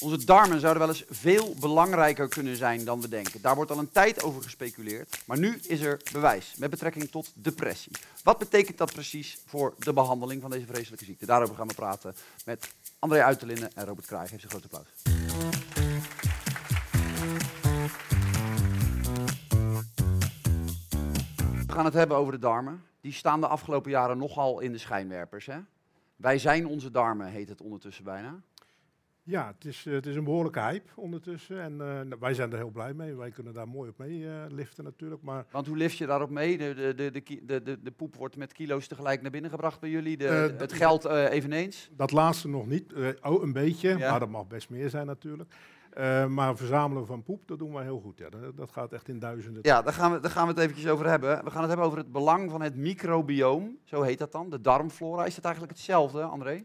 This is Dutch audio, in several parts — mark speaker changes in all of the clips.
Speaker 1: Onze darmen zouden wel eens veel belangrijker kunnen zijn dan we denken. Daar wordt al een tijd over gespeculeerd, maar nu is er bewijs met betrekking tot depressie. Wat betekent dat precies voor de behandeling van deze vreselijke ziekte? Daarover gaan we praten met André Uiterlinnen en Robert Kraai. Geef ze een groot applaus. We gaan het hebben over de darmen. Die staan de afgelopen jaren nogal in de schijnwerpers. Hè? Wij zijn onze darmen, heet het ondertussen bijna.
Speaker 2: Ja, het is, eh, het is een behoorlijke hype ondertussen. En eh, wij zijn er heel blij mee. Wij kunnen daar mooi op mee uh, liften natuurlijk. Maar
Speaker 1: Want hoe lift je daarop mee? De, de, de, de, de, poep wordt met kilo's tegelijk naar binnen gebracht bij jullie. De,
Speaker 2: Eh,
Speaker 1: het geld eh, eveneens.
Speaker 2: dat laatste nog niet. Eh, oh, een beetje,
Speaker 1: Ja.
Speaker 2: maar dat mag best meer zijn natuurlijk. Eh, maar verzamelen van poep, dat doen wij heel goed. Ja. Dat, dat gaat echt in duizenden.
Speaker 1: Ja, daar gaan, we, daar gaan we het eventjes over hebben. We gaan het hebben over het belang van het microbioom. Zo heet dat dan, de darmflora. Is dat eigenlijk hetzelfde, André?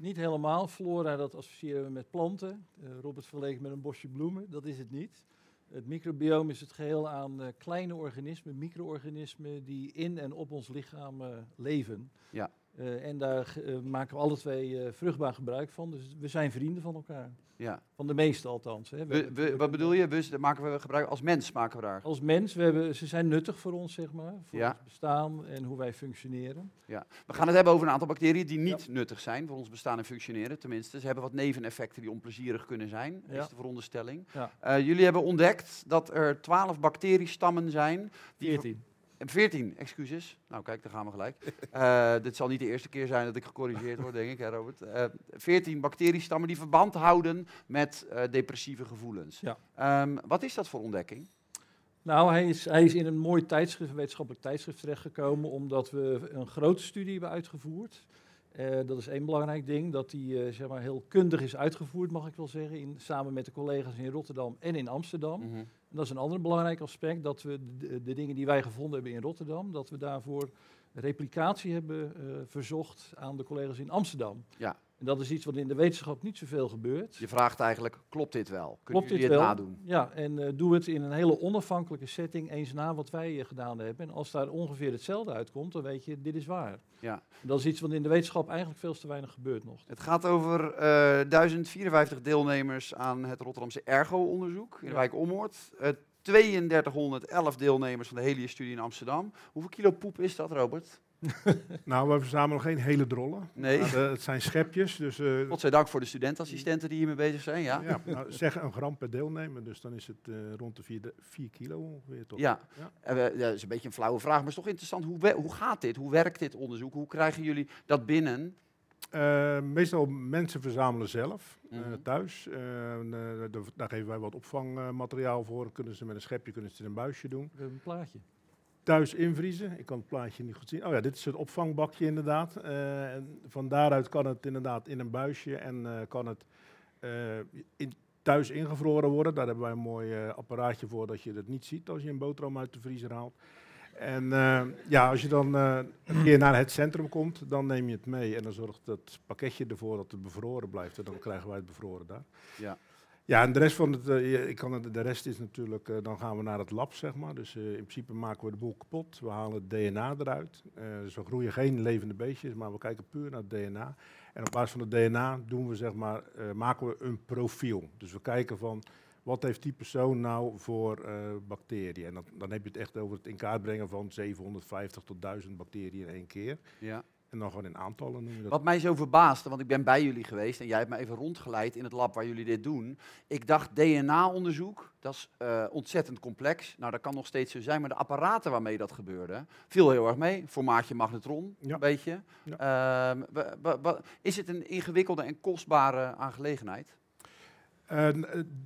Speaker 3: Niet helemaal. Flora, dat associëren we met planten. Eh, Robert verleek met een bosje bloemen. Dat is het niet. Het microbioom is het geheel aan eh, kleine organismen, micro-organismen, die in en op ons lichaam eh, leven.
Speaker 1: Ja.
Speaker 3: En daar maken we alle twee vruchtbaar gebruik van. Dus we zijn vrienden van elkaar.
Speaker 1: Ja.
Speaker 3: Van de meeste althans. Hè. We
Speaker 1: wat bedoel je? We, maken we gebruik, als mens maken we daar.
Speaker 3: Als mens, we hebben, ze zijn nuttig voor ons, zeg maar. Voor
Speaker 1: Ja.
Speaker 3: ons bestaan en hoe wij functioneren.
Speaker 1: Ja. We gaan het hebben over een aantal bacteriën die niet nuttig zijn voor ons bestaan en functioneren. Tenminste, ze hebben wat neveneffecten die onplezierig kunnen zijn,
Speaker 3: Ja.
Speaker 1: is de veronderstelling. Eh, jullie hebben ontdekt dat er twaalf bacteriestammen zijn. Die
Speaker 3: 14.
Speaker 1: En 14, excuses. Nou kijk, daar gaan we gelijk. Eh, dit zal niet de eerste keer zijn dat ik gecorrigeerd word, denk ik, hè Robert. Eh 14 bacteriestammen die verband houden met eh, depressieve gevoelens.
Speaker 3: Ja.
Speaker 1: Ehm, wat is dat voor ontdekking?
Speaker 3: Nou, hij is, hij is in een mooi tijdschrift, wetenschappelijk tijdschrift terechtgekomen, omdat we een grote studie hebben uitgevoerd. Eh, dat is één belangrijk ding, dat die zeg maar heel kundig is uitgevoerd, mag ik wel zeggen, in, samen met de collega's in Rotterdam en in Amsterdam.
Speaker 1: Mhm.
Speaker 3: En dat is een ander belangrijk aspect, dat we de, dingen die wij gevonden hebben in Rotterdam, dat we daarvoor replicatie hebben eh, verzocht aan de collega's in Amsterdam.
Speaker 1: Ja.
Speaker 3: En dat is iets wat in de wetenschap niet zoveel gebeurt.
Speaker 1: Je vraagt eigenlijk, klopt dit wel? Kunnen
Speaker 3: Klopt
Speaker 1: jullie
Speaker 3: dit
Speaker 1: het
Speaker 3: wel?
Speaker 1: nadoen?
Speaker 3: Ja, en eh, doe het in een hele onafhankelijke setting, eens na wat wij eh, gedaan hebben. En als daar ongeveer hetzelfde uitkomt, dan weet je, dit is waar.
Speaker 1: Ja.
Speaker 3: En dat is iets wat in de wetenschap eigenlijk veel te weinig gebeurt nog.
Speaker 1: Het gaat over eh 1054 deelnemers aan het Rotterdamse Ergo-onderzoek in de
Speaker 3: Ja.
Speaker 1: wijk Ommoord. Eh 3211 deelnemers van de Helios-studie in Amsterdam. Hoeveel kilo poep is dat, Robert?
Speaker 2: Nou, we verzamelen geen hele drollen.
Speaker 1: Nee.
Speaker 2: Maar, eh, het zijn schepjes. Dus eh,
Speaker 1: Godzijdank voor de studentassistenten die hiermee bezig zijn, ja?
Speaker 2: ja, nou, zeg een gram per deelnemer. Dus dan is het eh, rond de 4 kilo ongeveer toch?
Speaker 1: Ja,
Speaker 2: Ja.
Speaker 1: Eh, dat is een beetje een flauwe vraag, maar het is toch interessant. Hoe, hoe gaat dit? Hoe werkt dit onderzoek? Hoe krijgen jullie dat binnen?
Speaker 2: Eh, meestal mensen verzamelen zelf eh,
Speaker 1: Mhm.
Speaker 2: thuis. Eh, eh, daar- daar geven wij wat opvangmateriaal voor. Kunnen ze met een schepje kunnen ze het in een buisje doen.
Speaker 3: We hebben een plaatje.
Speaker 2: Thuis invriezen. Ik kan het plaatje niet goed zien. Oh ja, dit is het opvangbakje inderdaad. Eh, en van daaruit kan het inderdaad in een buisje en eh, kan het eh, thuis ingevroren worden. Daar hebben wij een mooi apparaatje voor dat je het niet ziet als je een boterham uit de vriezer haalt. En ja, als je dan een keer naar het centrum komt, dan neem je het mee. En dan zorgt het pakketje ervoor dat het bevroren blijft. En dan krijgen wij het bevroren daar.
Speaker 1: Ja.
Speaker 2: Ja, en de rest van het, eh, ik kan de rest is natuurlijk, eh, dan gaan we naar het lab, zeg maar. Dus eh, in principe maken we de boel kapot. We halen het DNA eruit. Dus we groeien geen levende beestjes, maar we kijken puur naar het DNA. En op basis van het DNA doen we, zeg maar, maken we een profiel. Dus we kijken van, wat heeft die persoon nou voor bacteriën? En dat, dan heb je het echt over het in kaart brengen van 750 tot 1000 bacteriën in één keer.
Speaker 1: Ja.
Speaker 2: En dan gewoon in aantallen noem je dat.
Speaker 1: Wat mij zo verbaasde, want ik ben bij jullie geweest en jij hebt me even rondgeleid in het lab waar jullie dit doen. Ik dacht DNA-onderzoek, dat is eh, ontzettend complex. Nou, dat kan nog steeds zo zijn, maar de apparaten waarmee dat gebeurde, viel heel erg mee. Formaatje magnetron,
Speaker 2: Ja.
Speaker 1: een beetje. Ehm, is het een ingewikkelde en kostbare aangelegenheid?
Speaker 2: Eh,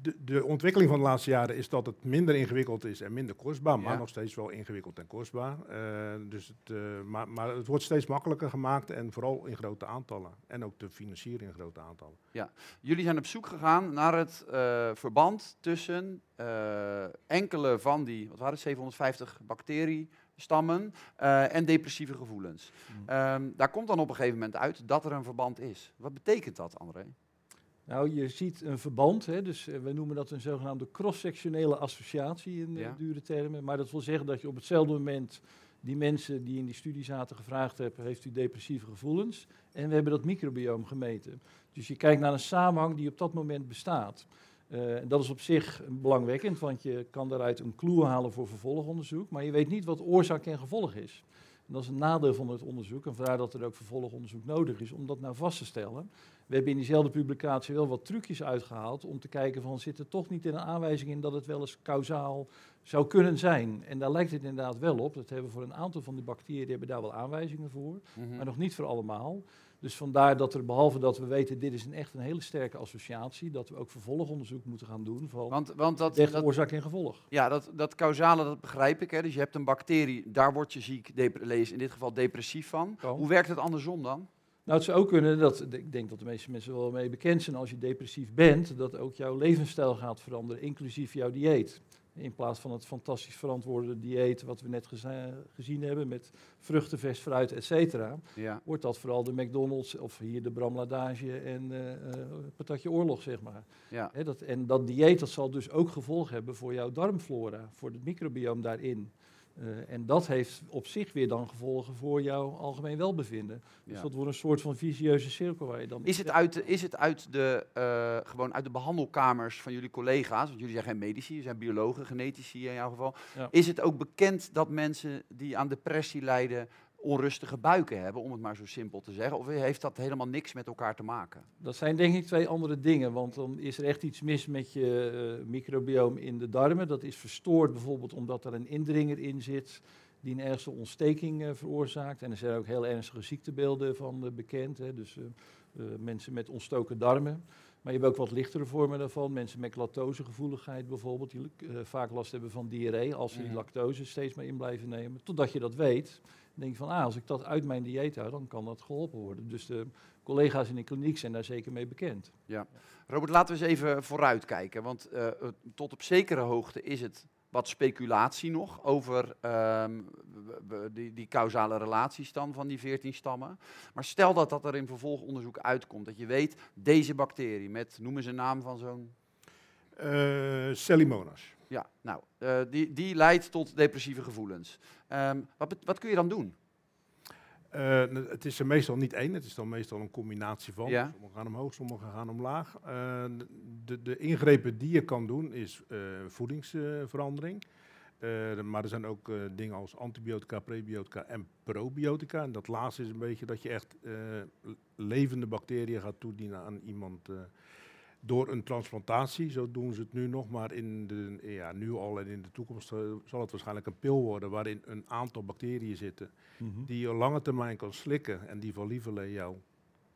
Speaker 2: de, de ontwikkeling van de laatste jaren is dat het minder ingewikkeld is en minder kostbaar, maar
Speaker 1: Ja.
Speaker 2: nog steeds wel ingewikkeld en kostbaar. Eh, dus het, eh, maar, maar het wordt steeds makkelijker gemaakt en vooral in grote aantallen. En ook te financieren in grote aantallen.
Speaker 1: Jullie zijn op zoek gegaan naar het eh, verband tussen enkele van die, wat waren het, 750 bacteriestammen en depressieve gevoelens.
Speaker 3: Mm.
Speaker 1: Ehm, daar komt dan op een gegeven moment uit dat er een verband is. Wat betekent dat, André?
Speaker 3: Nou, je ziet een verband, hè, dus eh, we noemen dat een zogenaamde cross-sectionele associatie in eh,
Speaker 1: Ja.
Speaker 3: dure termen. Maar dat wil zeggen dat je op hetzelfde moment die mensen die in die studie zaten gevraagd hebben, heeft u depressieve gevoelens? En we hebben dat microbioom gemeten. Dus je kijkt naar een samenhang die op dat moment bestaat. Uh, dat is op zich belangwekkend, want je kan daaruit een clue halen voor vervolgonderzoek, maar je weet niet wat oorzaak en gevolg is. En dat is een nadeel van het onderzoek en vandaar dat er ook vervolgonderzoek nodig is om dat nou vast te stellen. We hebben in diezelfde publicatie wel wat trucjes uitgehaald om te kijken van zit er toch niet in een aanwijzing in dat het wel eens kausaal zou kunnen zijn. En daar lijkt het inderdaad wel op. Dat hebben we voor een aantal van die bacteriën hebben daar wel aanwijzingen voor,
Speaker 1: Mhm.
Speaker 3: maar nog niet voor allemaal. Dus vandaar dat er, behalve dat we weten, dit is een echt een hele sterke associatie, dat we ook vervolgonderzoek moeten gaan doen van
Speaker 1: Want, want dat, dat,
Speaker 3: oorzaak en gevolg.
Speaker 1: ja, dat, dat causale, dat begrijp ik. Hè? Dus je hebt een bacterie, daar word je ziek, lees in dit geval depressief van. Hoe werkt het andersom dan?
Speaker 3: Nou, het zou ook kunnen, dat, ik denk dat de meeste mensen wel mee bekend zijn als je depressief bent, dat ook jouw levensstijl gaat veranderen, inclusief jouw dieet. In plaats van het fantastisch verantwoorde dieet wat we net gezien hebben met vruchten, vers fruit, et cetera,
Speaker 1: Ja.
Speaker 3: wordt dat vooral de McDonald's of hier de Bramladage en eh eh, patatje oorlog, zeg maar.
Speaker 1: Ja.
Speaker 3: Dat, en dat dieet dat zal dus ook gevolg hebben voor jouw darmflora, voor het microbioom daarin. Eh, en dat heeft op zich weer dan gevolgen voor jouw algemeen welbevinden. Dus
Speaker 1: Ja.
Speaker 3: dat wordt een soort van visieuze cirkel waar je dan...
Speaker 1: Is het, uit, de- is het uit de, eh, gewoon uit de behandelkamers van jullie collega's, want jullie zijn geen medici, jullie zijn biologen, genetici in jouw geval.
Speaker 3: Ja.
Speaker 1: Is het ook bekend dat mensen die aan depressie lijden onrustige buiken hebben, om het maar zo simpel te zeggen? Of heeft dat helemaal niks met elkaar te maken?
Speaker 3: Dat zijn denk ik twee andere dingen, want dan is er echt iets mis met je microbioom in de darmen. Dat is verstoord bijvoorbeeld omdat er een indringer in zit die een ernstige ontsteking eh, veroorzaakt. En er zijn ook heel ernstige ziektebeelden van eh, bekend, hè. dus mensen met ontstoken darmen. Maar je hebt ook wat lichtere vormen daarvan. Mensen met lactosegevoeligheid bijvoorbeeld, die vaak last hebben van diarree als ze die
Speaker 1: Mhm.
Speaker 3: lactose steeds maar in blijven nemen. Totdat je dat weet, denk je van, ah, als ik dat uit mijn dieet hou, dan kan dat geholpen worden. Dus de collega's in de kliniek zijn daar zeker mee bekend.
Speaker 1: Robert, laten we eens even vooruitkijken, want eh, tot op zekere hoogte is het wat speculatie nog over ehm, die, die causale relaties dan van die 14 stammen. Maar stel dat dat er in vervolgonderzoek uitkomt, dat je weet, deze bacterie met, noem eens een naam van zo'n
Speaker 2: Eh Celimonas.
Speaker 1: Ja, nou, eh, die, die leidt tot depressieve gevoelens. Ehm, wat, wat kun je dan doen?
Speaker 2: Eh, het is er meestal niet één, het is dan meestal een combinatie van.
Speaker 1: Ja.
Speaker 2: Sommigen gaan omhoog, sommigen gaan omlaag. Eh, de, de ingrepen die je kan doen is voedingsverandering. Maar er zijn ook dingen als antibiotica, prebiotica en probiotica. En dat laatste is een beetje dat je echt levende bacteriën gaat toedienen aan iemand door een transplantatie. Zo doen ze het nu nog, maar in de, ja, nu al en in de toekomst eh, zal het waarschijnlijk een pil worden waarin een aantal bacteriën zitten die je op lange termijn kan slikken en die van lieverlee jouw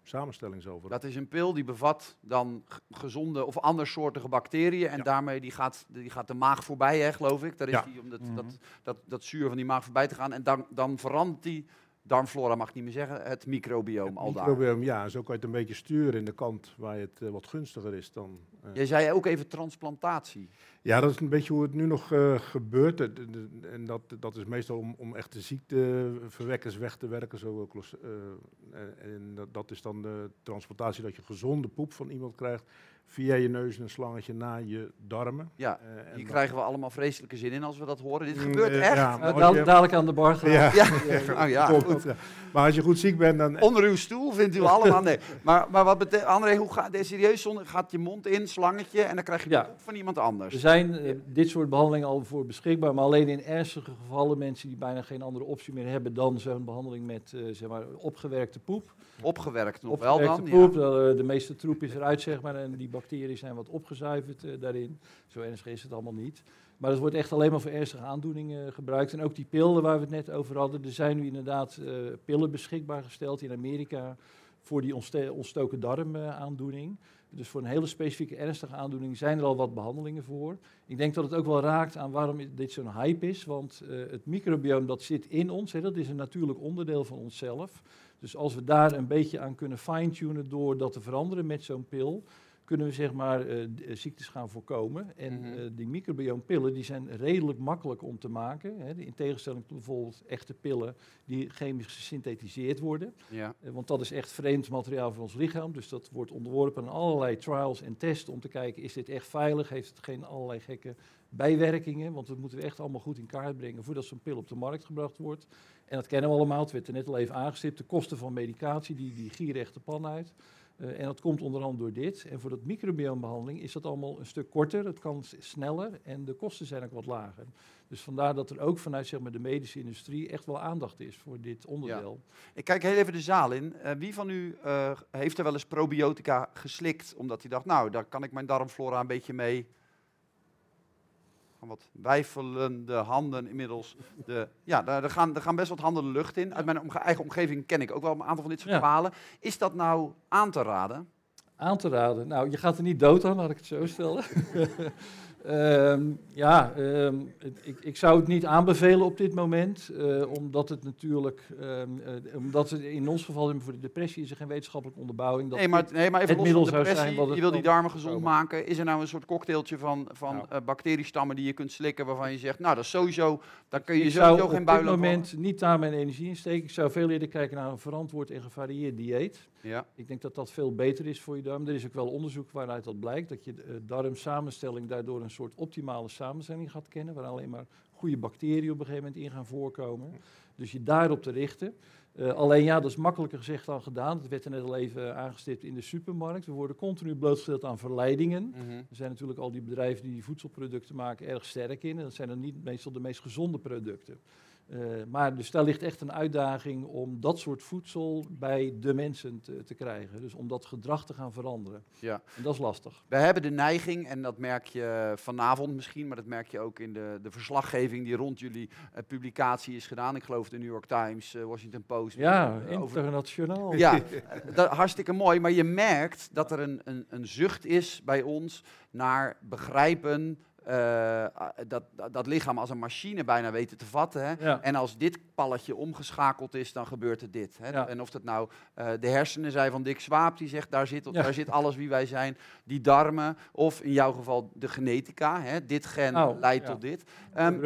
Speaker 2: samenstelling zal veranderen.
Speaker 1: Dat is een pil die bevat dan gezonde of andersoortige bacteriën. En
Speaker 2: Ja.
Speaker 1: daarmee die gaat, die gaat de maag voorbij, hè, geloof ik. Daar is
Speaker 2: Ja.
Speaker 1: die om dat,
Speaker 3: Mhm.
Speaker 1: dat, dat, dat zuur van die maag voorbij te gaan. En dan, dan verandert die, darmflora mag ik niet meer zeggen, het microbioom
Speaker 2: Het
Speaker 1: al daar.
Speaker 2: microbiome, ja, zo kan je het een beetje sturen in de kant waar het eh, wat gunstiger is dan. eh.
Speaker 1: Jij zei ook even transplantatie.
Speaker 2: Ja, dat is een beetje hoe het nu nog eh, gebeurt. En dat, dat is meestal om, om echt de ziekteverwekkers weg te werken. Zo, en dat, dat is dan de transplantatie dat je gezonde poep van iemand krijgt via je neus een slangetje naar je darmen.
Speaker 1: Ja,
Speaker 2: Eh, en
Speaker 1: hier
Speaker 2: dan-
Speaker 1: krijgen we allemaal vreselijke zin in als we dat horen. Dit
Speaker 2: Mm,
Speaker 1: gebeurt
Speaker 2: eh,
Speaker 1: echt.
Speaker 2: ja,
Speaker 3: Uh,
Speaker 2: maar je-
Speaker 3: dadelijk aan de bar gaan.
Speaker 2: Ja.
Speaker 1: Ja, oh, ja. Goed.
Speaker 2: Maar als je goed ziek bent, dan
Speaker 1: Onder uw stoel vindt u allemaal. Nee. Maar, maar wat betekent, André, hoe gaat dit serieus? Zonder, gaat je mond in, slangetje en dan krijg je poep van iemand anders.
Speaker 3: Er zijn eh, dit soort behandelingen al voor beschikbaar, maar alleen in ernstige gevallen mensen die bijna geen andere optie meer hebben dan zo'n behandeling met eh, zeg maar, opgewerkte poep.
Speaker 1: Opgewerkt nog wel dan.
Speaker 3: poep,
Speaker 1: Ja.
Speaker 3: eh, de meeste troep is eruit zeg maar en die bacteriën zijn wat opgezuiverd eh, daarin. Zo ernstig is het allemaal niet. Maar het wordt echt alleen maar voor ernstige aandoeningen eh, gebruikt. En ook die pillen waar we het net over hadden, er zijn nu inderdaad pillen beschikbaar gesteld in Amerika voor die ontstoken darmaandoening. Dus voor een hele specifieke ernstige aandoening zijn er al wat behandelingen voor. Ik denk dat het ook wel raakt aan waarom dit zo'n hype is. Want eh, het microbioom dat zit in ons, hè, dat is een natuurlijk onderdeel van onszelf. Dus als we daar een beetje aan kunnen fine-tunen door dat te veranderen met zo'n pil, kunnen we zeg maar eh, eh, ziektes gaan voorkomen. En
Speaker 1: Mhm.
Speaker 3: eh, die microbiompillen die zijn redelijk makkelijk om te maken. Hè, in tegenstelling tot bijvoorbeeld echte pillen die chemisch gesynthetiseerd worden.
Speaker 1: Ja.
Speaker 3: Want dat is echt vreemd materiaal voor ons lichaam. Dus dat wordt onderworpen aan allerlei trials en tests om te kijken, is dit echt veilig? Heeft het geen allerlei gekke bijwerkingen? Want dat moeten we echt allemaal goed in kaart brengen voordat zo'n pil op de markt gebracht wordt. En dat kennen we allemaal, het werd er net al even aangestipt. De kosten van medicatie, die, die gieren echt de pan uit. Eh, en dat komt onder andere door dit. En voor dat microbiombehandeling is dat allemaal een stuk korter. Het kan sneller en de kosten zijn ook wat lager. Dus vandaar dat er ook vanuit zeg maar, de medische industrie echt wel aandacht is voor dit onderdeel.
Speaker 1: Ik kijk heel even de zaal in. Eh, wie van u eh, heeft er wel eens probiotica geslikt omdat hij dacht, nou, daar kan ik mijn darmflora een beetje mee. Wat wijfelende handen inmiddels. De, ja, daar, daar gaan, daar gaan best wat handen de lucht in. Uit mijn omge- eigen omgeving ken ik ook wel een aantal van dit soort
Speaker 3: Ja.
Speaker 1: verhalen. Is dat nou aan te raden?
Speaker 3: Aan te raden. Nou, je gaat er niet dood aan, laat ik het zo stellen. Ehm, ja, ehm, het- ik, ik zou het niet aanbevelen op dit moment, eh, omdat het natuurlijk, ehm, eh, omdat het in ons geval voor de depressie is er geen wetenschappelijke onderbouwing. Dat
Speaker 1: nee, maar,
Speaker 3: dit-
Speaker 1: nee, maar even
Speaker 3: het
Speaker 1: los van
Speaker 3: middel zou
Speaker 1: depressie.
Speaker 3: zijn wat het
Speaker 1: je wil die darmen gezond maken. Is er nou een soort cocktailtje van, van
Speaker 3: Nou.
Speaker 1: eh, bacteriestammen die je kunt slikken waarvan je zegt, nou, dat is sowieso, daar kun je
Speaker 3: ik zou
Speaker 1: sowieso
Speaker 3: op
Speaker 1: geen
Speaker 3: dit
Speaker 1: buil aan
Speaker 3: moment niet daar mijn energie in steken. Ik zou veel eerder kijken naar een verantwoord en gevarieerd dieet.
Speaker 1: Ja.
Speaker 3: Ik denk dat dat veel beter is voor je darm. Er is ook wel onderzoek waaruit dat blijkt, dat je de darmsamenstelling daardoor een soort optimale samenstelling gaat kennen, waar alleen maar goede bacteriën op een gegeven moment in gaan voorkomen. Dus je daarop te richten. Eh, alleen ja, dat is makkelijker gezegd dan gedaan. Dat werd er net al even aangestipt in de supermarkt. We worden continu blootgesteld aan verleidingen.
Speaker 1: Mhm.
Speaker 3: Er zijn natuurlijk al die bedrijven die die voedselproducten maken erg sterk in. En dat zijn dan niet meestal de meest gezonde producten. Eh, maar dus daar ligt echt een uitdaging om dat soort voedsel bij de mensen te, te krijgen. Dus om dat gedrag te gaan veranderen.
Speaker 1: Ja.
Speaker 3: En dat is lastig.
Speaker 1: We hebben de neiging, en dat merk je vanavond misschien, maar dat merk je ook in de, de verslaggeving die rond jullie eh, publicatie is gedaan. Ik geloof de New York Times, eh, Washington Post.
Speaker 3: Ja,
Speaker 1: over-
Speaker 3: internationaal.
Speaker 1: ja, dat, hartstikke mooi. Maar je merkt dat er een, een, een zucht is bij ons naar begrijpen. Eh, ah, dat, dat, dat lichaam als een machine bijna weten te vatten. Hè?
Speaker 3: Ja.
Speaker 1: En als dit palletje omgeschakeld is, dan gebeurt er dit. Hè?
Speaker 3: Ja.
Speaker 1: En of dat nou eh, de hersenen zijn van Dick Swaap, die zegt daar zit, daar zit alles wie wij zijn. Die darmen, of in jouw geval de genetica. Hè? Dit gen
Speaker 3: Oh,
Speaker 1: leidt tot dit. Ehm,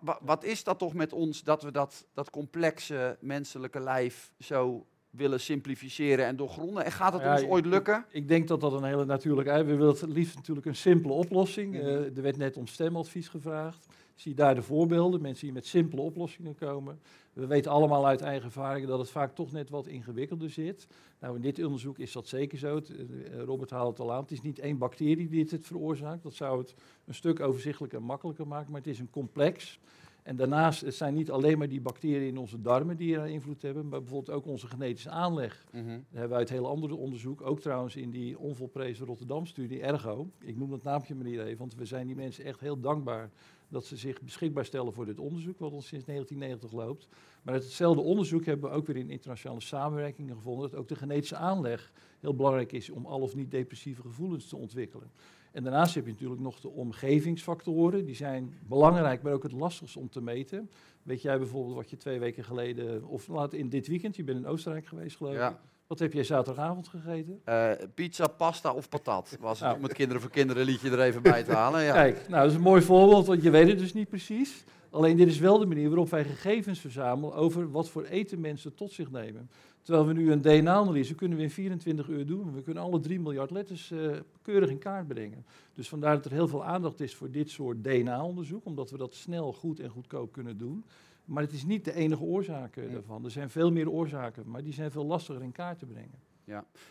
Speaker 1: wa- wat is dat toch met ons dat we dat, dat complexe menselijke lijf zo willen simplificeren en doorgronden? En gaat het
Speaker 3: Ja,
Speaker 1: ons ooit lukken?
Speaker 3: Ik denk dat dat een hele natuurlijke... We willen het liefst natuurlijk een simpele oplossing.
Speaker 1: Mhm.
Speaker 3: Eh, er werd net om stemadvies gevraagd. Zie daar de voorbeelden, mensen die met simpele oplossingen komen. We weten allemaal uit eigen ervaring dat het vaak toch net wat ingewikkelder zit. Nou, in dit onderzoek is dat zeker zo. Eh, Robert haalt het al aan. Het is niet één bacterie die dit veroorzaakt. Dat zou het een stuk overzichtelijker en makkelijker maken. Maar het is een complex. En daarnaast het zijn niet alleen maar die bacteriën in onze darmen die er invloed hebben, maar bijvoorbeeld ook onze genetische aanleg.
Speaker 1: Mhm.
Speaker 3: Daar hebben we uit heel andere onderzoek, ook trouwens in die onvolprezen Rotterdam-studie, Ergo. Ik noem dat naamje maar niet even, want we zijn die mensen echt heel dankbaar dat ze zich beschikbaar stellen voor dit onderzoek, wat ons sinds 1990 loopt. Maar uit hetzelfde onderzoek hebben we ook weer in internationale samenwerkingen gevonden dat ook de genetische aanleg heel belangrijk is om al of niet depressieve gevoelens te ontwikkelen. En daarnaast heb je natuurlijk nog de omgevingsfactoren. Die zijn belangrijk, maar ook het lastigst om te meten. Weet jij bijvoorbeeld wat je twee weken geleden, of laat in dit weekend, je bent in Oostenrijk geweest geloof ik. Wat heb jij zaterdagavond gegeten?
Speaker 1: Eh, pizza, pasta of patat was het.
Speaker 3: Nou.
Speaker 1: Om het kinderen voor kinderen liedje er even bij te halen. Ja.
Speaker 3: Kijk, nou dat is een mooi voorbeeld, want je weet het dus niet precies. Alleen dit is wel de manier waarop wij gegevens verzamelen over wat voor eten mensen tot zich nemen. Terwijl we nu een DNA-analyse kunnen we in 24 uur doen. We kunnen alle 3 miljard letters eh, keurig in kaart brengen. Dus vandaar dat er heel veel aandacht is voor dit soort DNA-onderzoek, omdat we dat snel, goed en goedkoop kunnen doen. Maar het is niet de enige oorzaak
Speaker 1: Mm.
Speaker 3: daarvan. Er zijn veel meer oorzaken, maar die zijn veel lastiger in kaart te brengen.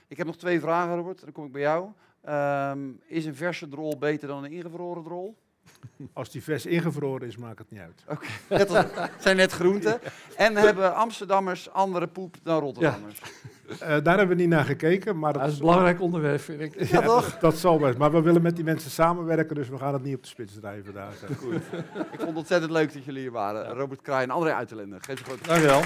Speaker 1: Ik heb nog twee vragen, Robert. Dan kom ik bij jou. Ehm, is een verse drol beter dan een ingevroren drol?
Speaker 2: Als die vers ingevroren is, maakt het niet uit.
Speaker 1: Als- Het zijn net groenten. En hebben Amsterdammers andere poep dan Rotterdammers?
Speaker 2: Eh, daar hebben we niet naar gekeken, maar
Speaker 3: Dat
Speaker 2: dat,
Speaker 3: is een belangrijk onderwerp, vind ik.
Speaker 1: Ja, toch?
Speaker 2: dat zal best. Maar we willen met die mensen samenwerken, dus we gaan het niet op de spits drijven daar.
Speaker 1: Goed. Ik vond het ontzettend leuk dat jullie hier waren. Robert Kraai en André Uiterlinde. Geef ze een grote
Speaker 3: Dank je wel.